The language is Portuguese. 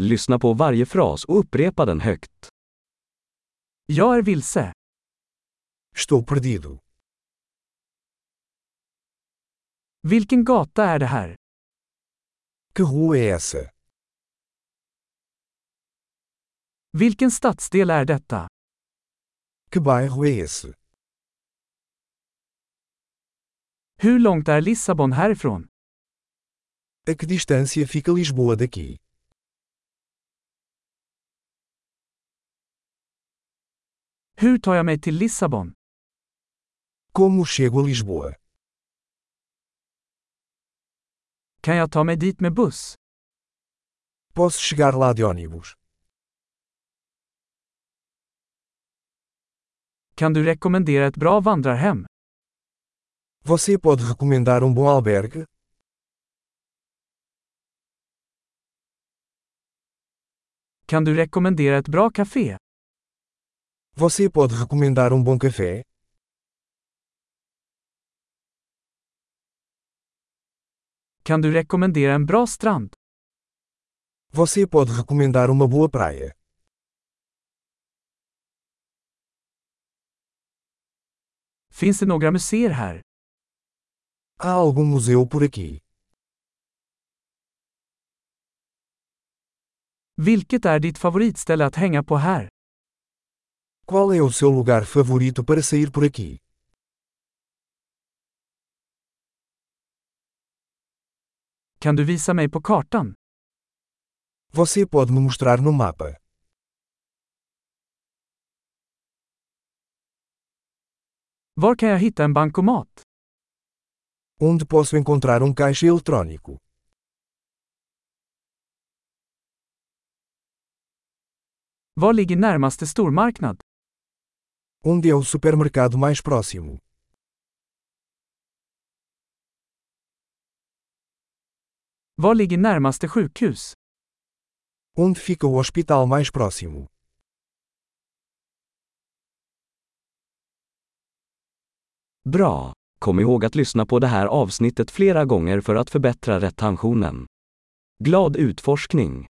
Lyssna på varje fras och upprepa den högt. Jag är vilse. Estou perdido. Vilken gata är det här? Que rua é essa? Vilken stadsdel är detta? Que bairro é esse? Hur långt är Lissabon härifrån? A que distância fica Lisboa daqui? Hur tar jag mig till Lissabon? Como chego a Lisboa? Kan jag ta mig dit med buss? Posso chegar lá de ônibus? Kan du rekommendera ett bra vandrarhem? Você pode recomendar um bom albergue? Kan du rekommendera ett bra café? Você pode recomendar um bom café? Kan du rekommendera en bra strand? Você pode recomendar uma boa praia? Finns det några museer här? Há algum museu por aqui? Vilket är ditt favoritställe att hänga på här? Qual é o seu lugar favorito para sair por aqui? Kan du visa mig på kartan? Você pode me mostrar no mapa. Var kan jag hitta en bankomat? Onde posso encontrar um caixa eletrônico? Var ligger närmaste stormarknad? Onde é o supermercado mais próximo? Var ligger närmaste sjukhus? Onde fica o hospital mais próximo? Bra! Kom ihåg att lyssna på det här avsnittet flera gånger för att förbättra retentionen. Glad utforskning!